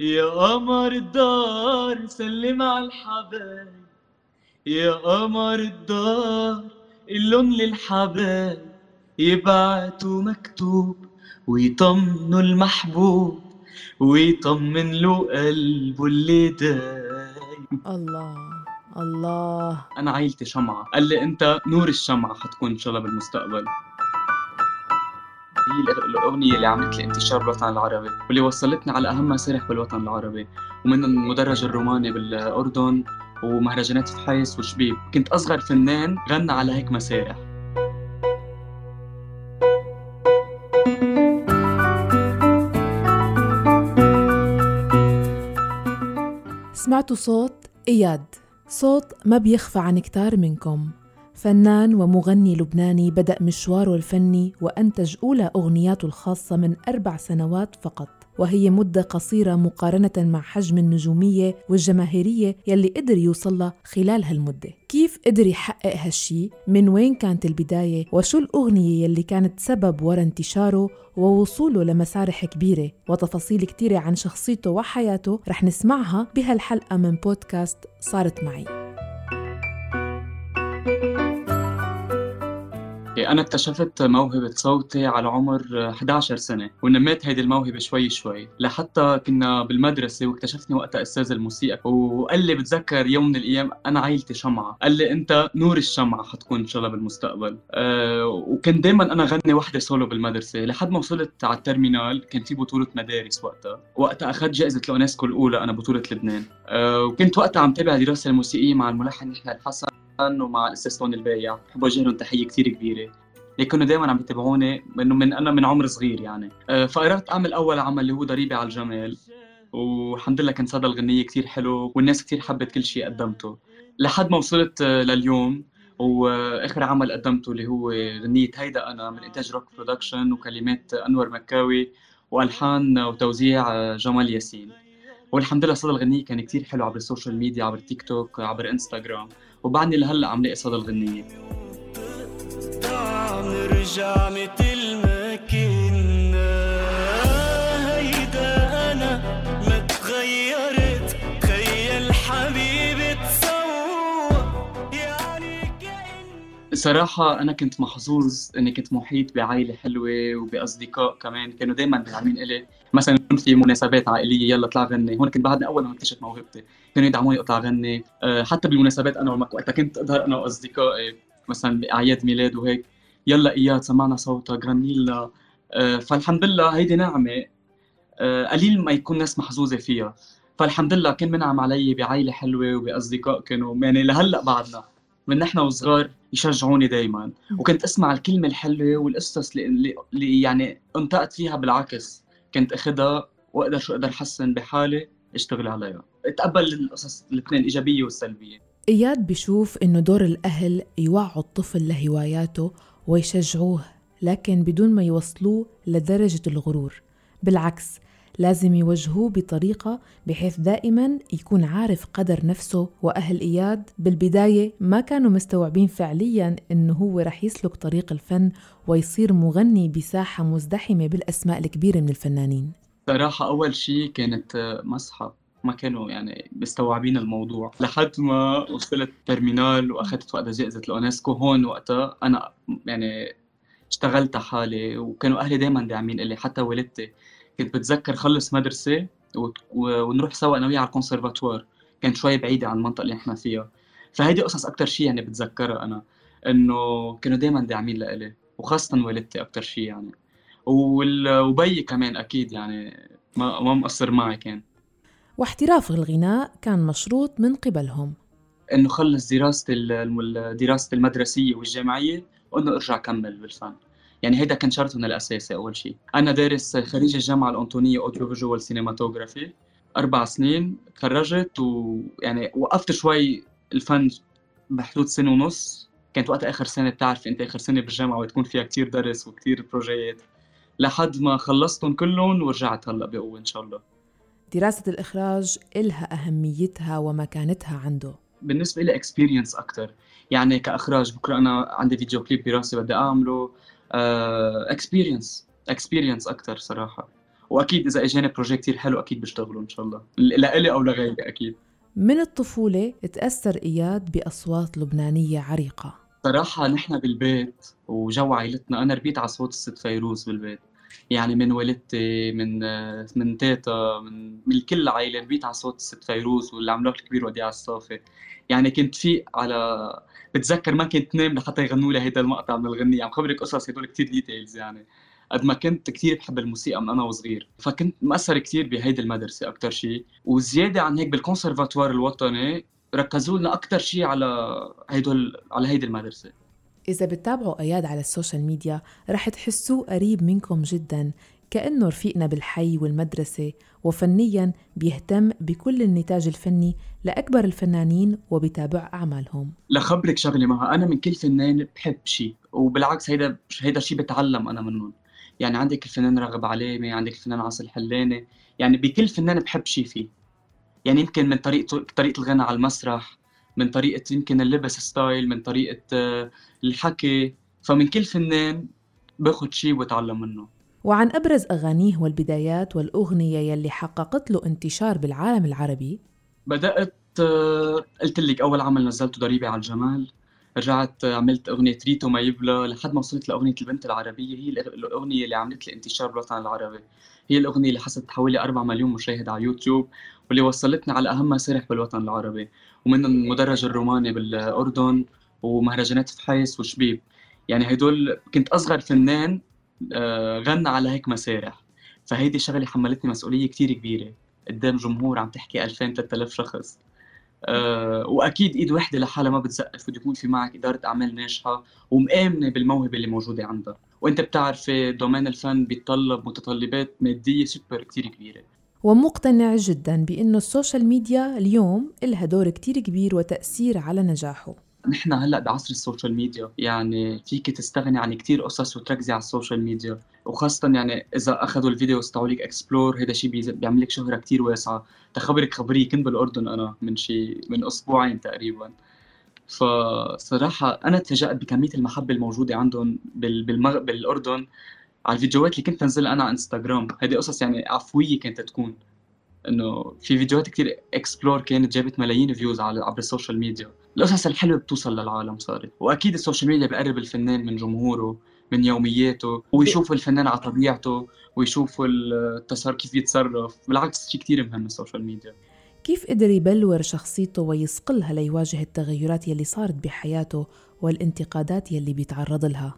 يا قمر الدار سلم على الحبايب. يا قمر الدار اللون للحبايب. يبعتوا مكتوب ويطمنوا المحبوب ويطمن له قلبه اللي دايب. الله الله. أنا عيلتي شمعة. قال لي أنت نور الشمعة حتكون ان شاء الله بالمستقبل هي الأغ- الأغنية اللي عملت لي انتشار بالوطن العربي واللي وصلتني على أهم مسارح بالوطن العربي ومن المدرج الروماني بالأردن ومهرجانات في حيس وشبيب. كنت أصغر فنان غنى على هيك مسارح. سمعتوا صوت إياد. صوت ما بيخفى عن كتار منكم. فنان ومغني لبناني بدأ مشواره الفني وأنتج أولى أغنياته الخاصة من أربع سنوات فقط وهي مدة قصيرة مقارنة مع حجم النجومية والجماهيرية يلي قدر يوصلها خلال هالمدة كيف قدر يحقق هالشي؟ من وين كانت البداية؟ وشو الأغنية يلي كانت سبب ورا انتشاره ووصوله لمسارح كبيرة وتفاصيل كتيرة عن شخصيته وحياته رح نسمعها بهالحلقة من بودكاست صارت معي أنا اكتشفت موهبة صوتي على عمر 11 سنة ونميت هيدي الموهبة شوي شوي لحتى كنا بالمدرسة واكتشفتني وقتها أستاذ الموسيقى وقال لي بتذكر يوم من الأيام أنا عيلتي شمعة قال لي أنت نور الشمعة حتكون إن شاء الله بالمستقبل. أه وكان دايما أنا غني وحدة سولو بالمدرسة لحد ما وصلت على ال terminale كان في بطولة مدارس وقتها. وقتها أخذت جائزة الأونسكو الأولى أنا بطولة لبنان. أه وكنت وقتها عم تابع الدراسة الموسيقية مع الملحن يحيى الحسن ومع الاستاذ البايع بحب اوجه لهم تحية كثير كبيرة. اللي كانوا دائما عم يتابعوني إنه من أنا من عمر صغير يعني. أه، فقررت أعمل أول عمل اللي هو ضريبة على الجمال. والحمد لله كان صدى الغنية كثير حلو والناس كثير حبت كل شيء قدمته. لحد ما وصلت أه، لليوم. وآخر عمل قدمته اللي هو غنية هيدا أنا من إنتاج روك برودكشن وكلمات أنور مكاوي وألحان وتوزيع أه، جمال ياسين. والحمد لله صدى الغنية كان كتير حلو عبر ال social media عبر تيك توك عبر انستغرام وبعدني لهلأ عم لاقي صدى الغنية. نرجع صراحة أنا كنت محظوظ إني كنت محيط بعائلة حلوة وبأصدقاء كمان. كانوا دايما داعمين إلي. مثلا يكون في مناسبات عائلية يلا اطلع غني. هون كنت بعدني أول ما اكتشفت موهبتي. كانوا يدعموني أطلع غني. أه، حتى بالمناسبات أنا وقتها كنت أظهر أنا وأصدقائي مثلا بأعياد ميلاد وهيك. يلا إياد سمعنا صوتك غني لنا. أه، فالحمد لله هيدي نعمة أه، قليل ما يكون ناس محظوظة فيها. فالحمد لله كان منعم علي بعائلة حلوة وبأصدقاء كانوا. يعني لهلأ بعدنا. من نحن وصغار يشجعوني دايما. وكنت أسمع الكلمة الحلوة والقصص اللي, اللي- يعني انطقت فيها بالعكس. كنت اخذها وأقدر شو أقدر أحسن بحالي أشتغل عليها. أتقبل القصص الاثنين الايجابيه والسلبيه إياد بيشوف إنه دور الأهل يوعوا الطفل لهواياته ويشجعوه لكن بدون ما يوصلوه لدرجة الغرور. بالعكس لازم يوجهوه بطريقة بحيث دائما يكون عارف قدر نفسه وأهل إياد. بالبداية ما كانوا مستوعبين فعليا إنه هو رح يسلك طريق الفن ويصير مغني بساحة مزدحمة بالأسماء الكبيرة من الفنانين. صراحة أول شيء كانت مسحة ما كانوا يعني مستوعبين الموضوع. لحد ما وصلت ترمينال وأخذت وقتها جائزة الأونسكو هون وقتها أنا يعني اشتغلت حالي وكانوا أهلي دائما داعمين لي حتى والدتي. كنت بتذكر خلص و- ونروح سوا أنا وياه على الكونسرفاتوار كانت شوي بعيده عن المنطقة اللي إحنا فيها. فهيدي قصص أكثر شيء يعني بتذكرها أنا إنه كانوا دائما داعمين لإلي وخاصه والدتي أكثر شيء يعني. وبيي كمان أكيد يعني ما ما مقصر معي كان. واحتراف الغناء كان مشروط من قبلهم. إنه خلص دراسه ال- الم- دراسه المدرسية والجامعية وانه ارجع كمل بالفن. يعني هيدا كان شرطنا الاساسي أول شيء أنا دارس خريج الجامعة الأنطونية audio visual cinematography أربع سنين تخرجت ويعني وقفت شوي الفن بحدود سنة ونص. كانت وقتها آخر سنة بتعرف أنت آخر سنة بالجامعة وتكون فيها كتير درس وكتير بروجيات لحد ما خلصتهم كلهم ورجعت هلأ بقوة إن شاء الله. دراسة الإخراج إلها أهميتها ومكانتها عنده. بالنسبة لي experience أكثر يعني كإخراج بكرة أنا عندي فيديو كليب براسي بدي أعمله. experience experience أكثر صراحة. وأكيد إذا إجاني project كثير حلو أكيد بشتغله إن شاء الله. لإلي أو لغيري أكيد. من الطفولة تأثر إياد بأصوات لبنانية عريقة؟ صراحة نحن بالبيت وجو عائلتنا أنا ربيت على صوت الست فيروز بالبيت. يعني من والدتي من من تيتا من من كل العائلة ربيت على صوت الست فيروز والعملاق الكبير وديع الصافي. يعني كنت في على بتذكر ما كنت نام لحتى يغنوا لي هيدا المقطع من الغنية. عم خبرك قصص هدول كثير details يعني. قد ما كنت كثير بحب الموسيقى من أنا وصغير. فكنت مأثر كثير بهيدي المدرسة أكثر شيء وزيادة عن هيك بالكونسرفاتوار الوطني ركزوا لنا أكثر شيء على هيدول على هيدي المدرسة. إذا بتتابعوا أياد على ال social media رح تحسوه قريب منكم جدا. كأنه رفيقنا بالحي والمدرسة وفنيا بيهتم بكل النتاج الفني لأكبر الفنانين وبتابع أعمالهم. لخبرك شغلة معها أنا من كل فنان بحب شيء وبالعكس هيدا هيدا شيء بتعلم أنا منهم. يعني عندك الفنان راغب علامة عندك الفنان عاصي الحلاني يعني بكل فنان بحب شيء فيه. يعني يمكن من طريقته طريقة الغنى على المسرح من طريقة يمكن اللبس ستايل من طريقة آه، الحكي. فمن كل فنان باخذ شيء وبتعلم منه. وعن أبرز أغانيه والبدايات والأغنية يلي حققت له انتشار بالعالم العربي. بدأت آه، قلت لك أول عمل نزلته ضريبة على الجمال. رجعت عملت أغنية ريتو ما يبلى لحد ما وصلت لأغنية البنت العربية. هي الأغنية اللي عملت لي انتشار بالوطن العربي. هي الأغنية اللي حصلت حوالي 4 مليون مشاهد على يوتيوب واللي وصلتني على أهم مسارح بالوطن العربي. ومن المدرج الروماني بالأردن ومهرجانات فحيص وشبيب. يعني هدول كنت أصغر فنان آه، غنى على هيك مسارح فهيدي شغلة حملتني مسؤولية كتير كبيرة. قدام جمهور عم تحكي 2000 3000 شخص. أه وأكيد إيد وحدة لحالها ما بتزقف. بده يكون في معك إدارة أعمال ناجحة ومآمنة بالموهبة اللي موجودة عندها. وأنت بتعرف domaine الفن بيتطلب متطلبات مادية سوبر كتير كبيرة. ومقتنع جدا بأنه ال social media اليوم لها دور كتير كبير وتأثير على نجاحه. نحن هلأ بعصر ال social media يعني فيك تستغني عن كتير قصص وتركزي على ال social media. وخاصة يعني إذا أخذوا الفيديو وطلعوا لك explore هذا الشيء بيعمل لك شهرة كتير واسعة. تخبرك خبرية كنت بالأردن أنا من شيء من أسبوعين تقريبا. فصراحة أنا تفاجأت بكمية المحبة الموجودة عندهم بالمغ... بالأردن. على الفيديوهات اللي كنت انزلها أنا على انستغرام هذه قصص يعني عفوية كانت تكون. إنه في فيديوهات كثير explore كانت جابت ملايين views على عبر ال social media القصص الحلوة بتوصل للعالم صارت. وأكيد ال social media بقرب الفنان من جمهوره من يومياته ويشوفوا الفنان على طبيعته ويشوفوا التصرف كيف يتصرف. بالعكس شيء كثير مهم ال social media كيف قدر يبلور شخصيته ويصقلها ليواجه التغيرات يلي صارت بحياته والانتقادات يلي بيتعرض لها؟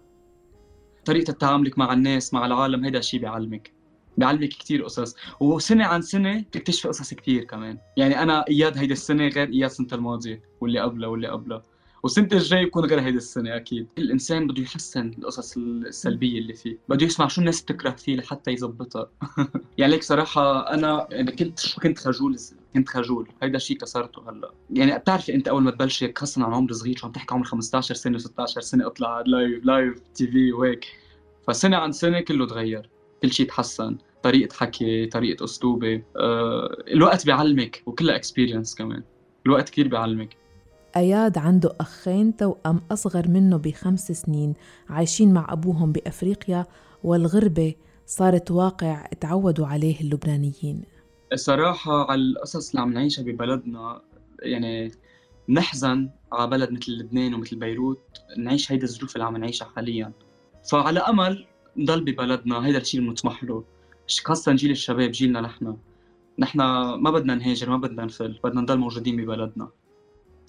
طريقة تعاملك مع الناس مع العالم هيدا الشيء بيعلمك. بيعلمك كثير قصص. وسنة عن سنة بتكتشفي قصص كثير كمان. يعني أنا إياد هيدي السنة غير إياد السنة الماضيه واللي قبلها واللي قبلها والسنة الجاي يكون غير هيدي السنة أكيد. الإنسان بده يحسن القصص السلبية اللي فيه. بده يسمع شو الناس بتكره فيه لحتى يظبطها. يعني ليك صراحة أنا يعني كنت كنت خجول كنت خجول. هيدا الشيء كسرته هلأ. يعني بتعرفي أنت أول ما تبلشي خاصة عن عمر صغير شو عم تحكي عمر 15 سنة و16 سنة اطلع live live TV وهيك. فسنة عن سنة كله تغير. كل شيء تحسن طريقة حكي طريقة أسلوبي أه الوقت بيعلمك وكلها experience كمان. الوقت كثير بيعلمك. أياد عنده أخين توأم أصغر منه بخمس سنين عايشين مع أبوهم بأفريقيا والغربة صارت واقع تعودوا عليه اللبنانيين. الصراحة على القصص اللي عم نعيشها ببلدنا يعني نحزن على بلد مثل لبنان ومثل بيروت نعيش هيدي الظروف اللي عم نعيشها حاليا. فعلى أمل نضل ببلدنا هيدا الشيء اللي بنطمح له خاصة جيل الشباب جيلنا نحن. نحن ما بدنا نهاجر ما بدنا نفل بدنا نضل موجودين ببلدنا.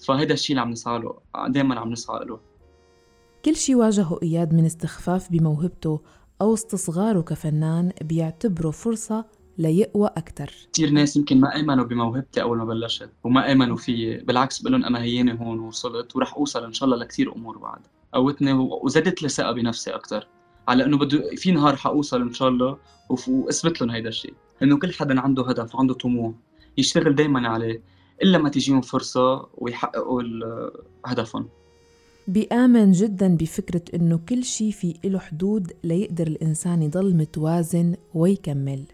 فهيدا الشيء اللي عم نسعى له دائما عم نسعى له كل شيء واجهه إياد من استخفاف بموهبته أو استصغاره كفنان بيعتبره فرصة ليقوى أكثر كثير ناس يمكن ما آمنوا بموهبتي أول ما بلشت وما آمنوا فيي. بالعكس بقول لهم أنا هيني هون وصلت ورح أوصل إن شاء الله لكثير أمور بعد. قوتني وزادت لي ثقة بنفسي أكثر على إنه بده في نهار حأوصل إن شاء الله وأثبت لهم هيدا الشيء. إنه كل حدا عنده هدف وعنده طموح يشتغل دايما عليه إلا ما تجيهم فرصة ويحققوا هدفهم. بيآمن جدا بفكرة إنه كل شيء في له حدود ليقدر الإنسان يضل متوازن ويكمل.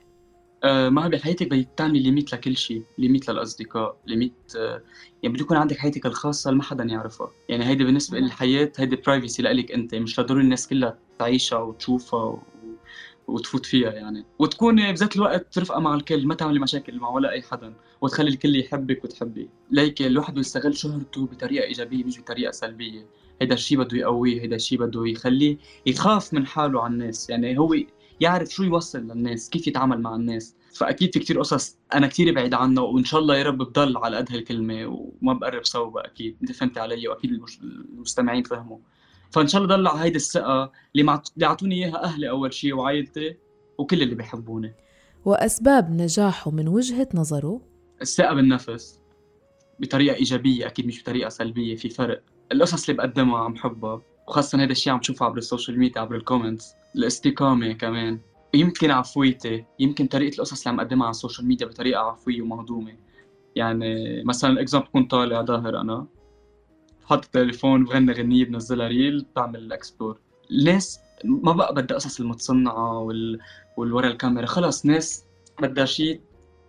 آه ما بحياتك بدك تعملي limit لكل شيء limit للأصدقاء limit آه يعني بده يكون عندك حياتك الخاصة اللي ما حدا يعرفها. يعني هيدي بالنسبة للحياة هيدي privacy لإلك أنت مش لضروري الناس كلها تعيشها وتشوفها و... وتفوت فيها يعني. وتكوني بذات الوقت رفقة مع الكل ما تعملي مشاكل مع ولا أي حدا وتخلي الكل يحبك وتحبيه. ليك الواحد بده يستغل شهرته بطريقة إيجابية مش بطريقة سلبية. هيدا الشيء بده يقويه هيدا الشيء بده يخليه يخاف من حاله على الناس. يعني هو يعرف شو يوصل للناس كيف يتعامل مع الناس. فأكيد في كتير قصص أنا كتير بعيد عنها وإن شاء الله يا رب بضل على قد هالكلمه وما بقرب صوبها أكيد. انت فهمتي علي وأكيد المستمعين فهموا. فإن شاء الله ضل على هيدي الثقه اللي اعطوني إياها أهلي أول شيء وعائلتي وكل اللي بيحبوني. وأسباب نجاحه من وجهة نظره؟ الثقه بالنفس بطريقة إيجابية أكيد مش بطريقة سلبية في فرق. القصص اللي بقدمها عم حبها وخاصة هذا الشيء عم بشوفه عبر ال social media عبر ال comments الاستقامة كمان. يمكن عفويتي يمكن طريقة القصص اللي عم اقدمها على ال social media بطريقة عفوية ومهضومة. يعني مثلا example كنت طالع ظاهر أنا. حاطط التليفون بغني غنية بنزلها reel بعمل explore الناس ما بقى بدها قصص المتصنعة وال... والورا الكاميرا. خلص ناس بدها شيء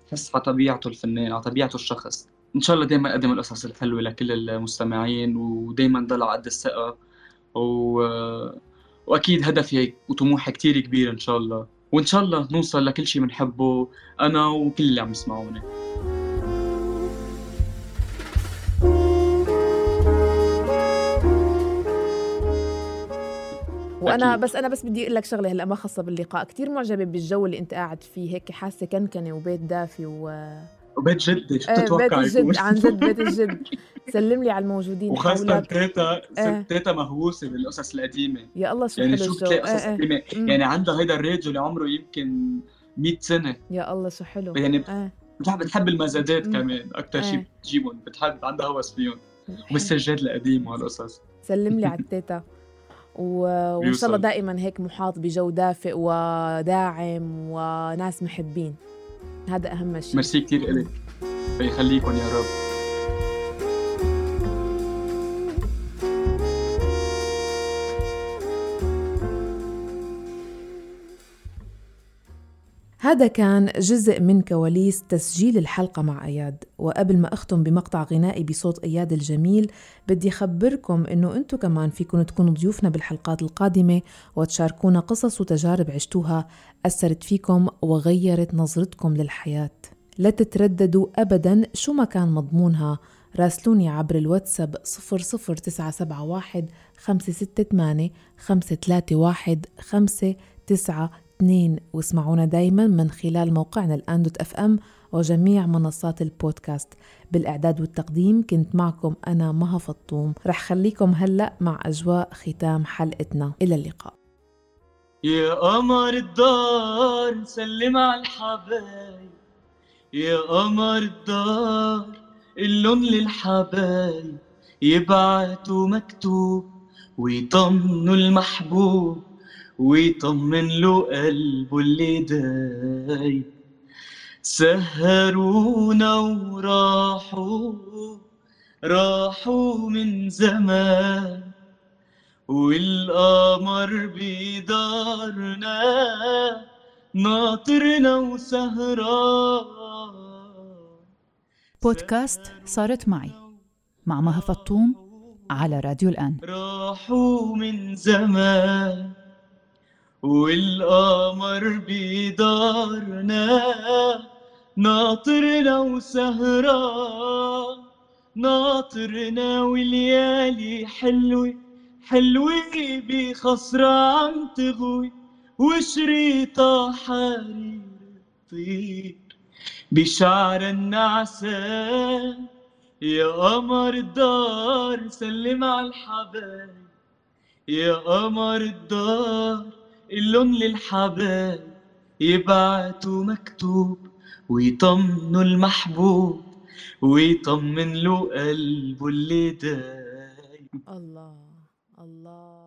تحس على طبيعته الفنان على طبيعته الشخص. إن شاء الله دائما أقدم القصص الحلوة لكل المستمعين ودائما ضل على قد الثقة. و... وأكيد هدفي وطموحي كتير كبير إن شاء الله. وإن شاء الله نوصل لكل شيء بنحبه أنا وكل اللي عم يسمعوني. وأنا أكيد. بس أنا بس بدي أقول لك شغلة هلأ ما خاصة باللقاء. كتير معجبة بالجو اللي أنت قاعد فيه هيك حاسة كنكنة وبيت دافي و وبيت جدي. شو إيه بيت بتتوقع الجد عن جد بيت الجد. سلم لي على الموجودين وخاصة تيتا إيه. تيتا مهووسة بالقصص القديمة. يا الله شو يعني شو بتلاقي قصص إيه. إيه قديمة. يعني عندها هيدا الريج اللي عمره يمكن 100 سنة. يا الله شو حلو. يعني بتحب بتحب المزادات. كمان. أكتر شيء إيه. بتجيبهم. بتحب عندها هوس فيهم. والسجاد القديم وهالقصص سلم لي على التيتا. وإن. شاء الله دائما هيك محاط بجو دافئ وداعم وناس محبين. هذا أهم شيء. ميرسي كتير إلك فيخليكم يا رب. هذا كان جزء من كواليس تسجيل الحلقة مع أياد. وقبل ما أختم بمقطع غنائي بصوت أياد الجميل بدي أخبركم أنه أنتو كمان فيكم تكونوا ضيوفنا بالحلقات القادمة وتشاركونا قصص وتجارب عشتوها أثرت فيكم وغيرت نظرتكم للحياة. لا تترددوا أبدا شو ما كان مضمونها راسلوني عبر الواتساب 00971 568 531 592 واسمعونا دايما من خلال موقعنا الآن دوت اف ام وجميع منصات البودكاست. بالإعداد والتقديم كنت معكم أنا مها فطوم. رح خليكم هلأ مع أجواء ختام حلقتنا. إلى اللقاء. يا قمر الدار سلم على الحبايب. يا قمر الدار اللون للحبايب. يبعتوا مكتوب ويطمنوا المحبوب. ويطمن له قلبه اللي دايب. سهرونا وراحوا راحوا من زمان والقمر بدارنا ناطرنا وسهران. بودكاست صارت معي مع مها فطوم على راديو الآن. راحوا من زمان. والقمر بدارنا ناطرنا وسهران ناطرنا والليالي حلوة حلوة بخصرة عم تغوي وشريطة حرير طير بشعر النعسان يا قمر الدار سلم على الحبايب يا قمر الدار. اللون للحبايب يبعتوا مكتوب ويطمنوا المحبوب ويطمن له قلبه اللي دايب. الله الله.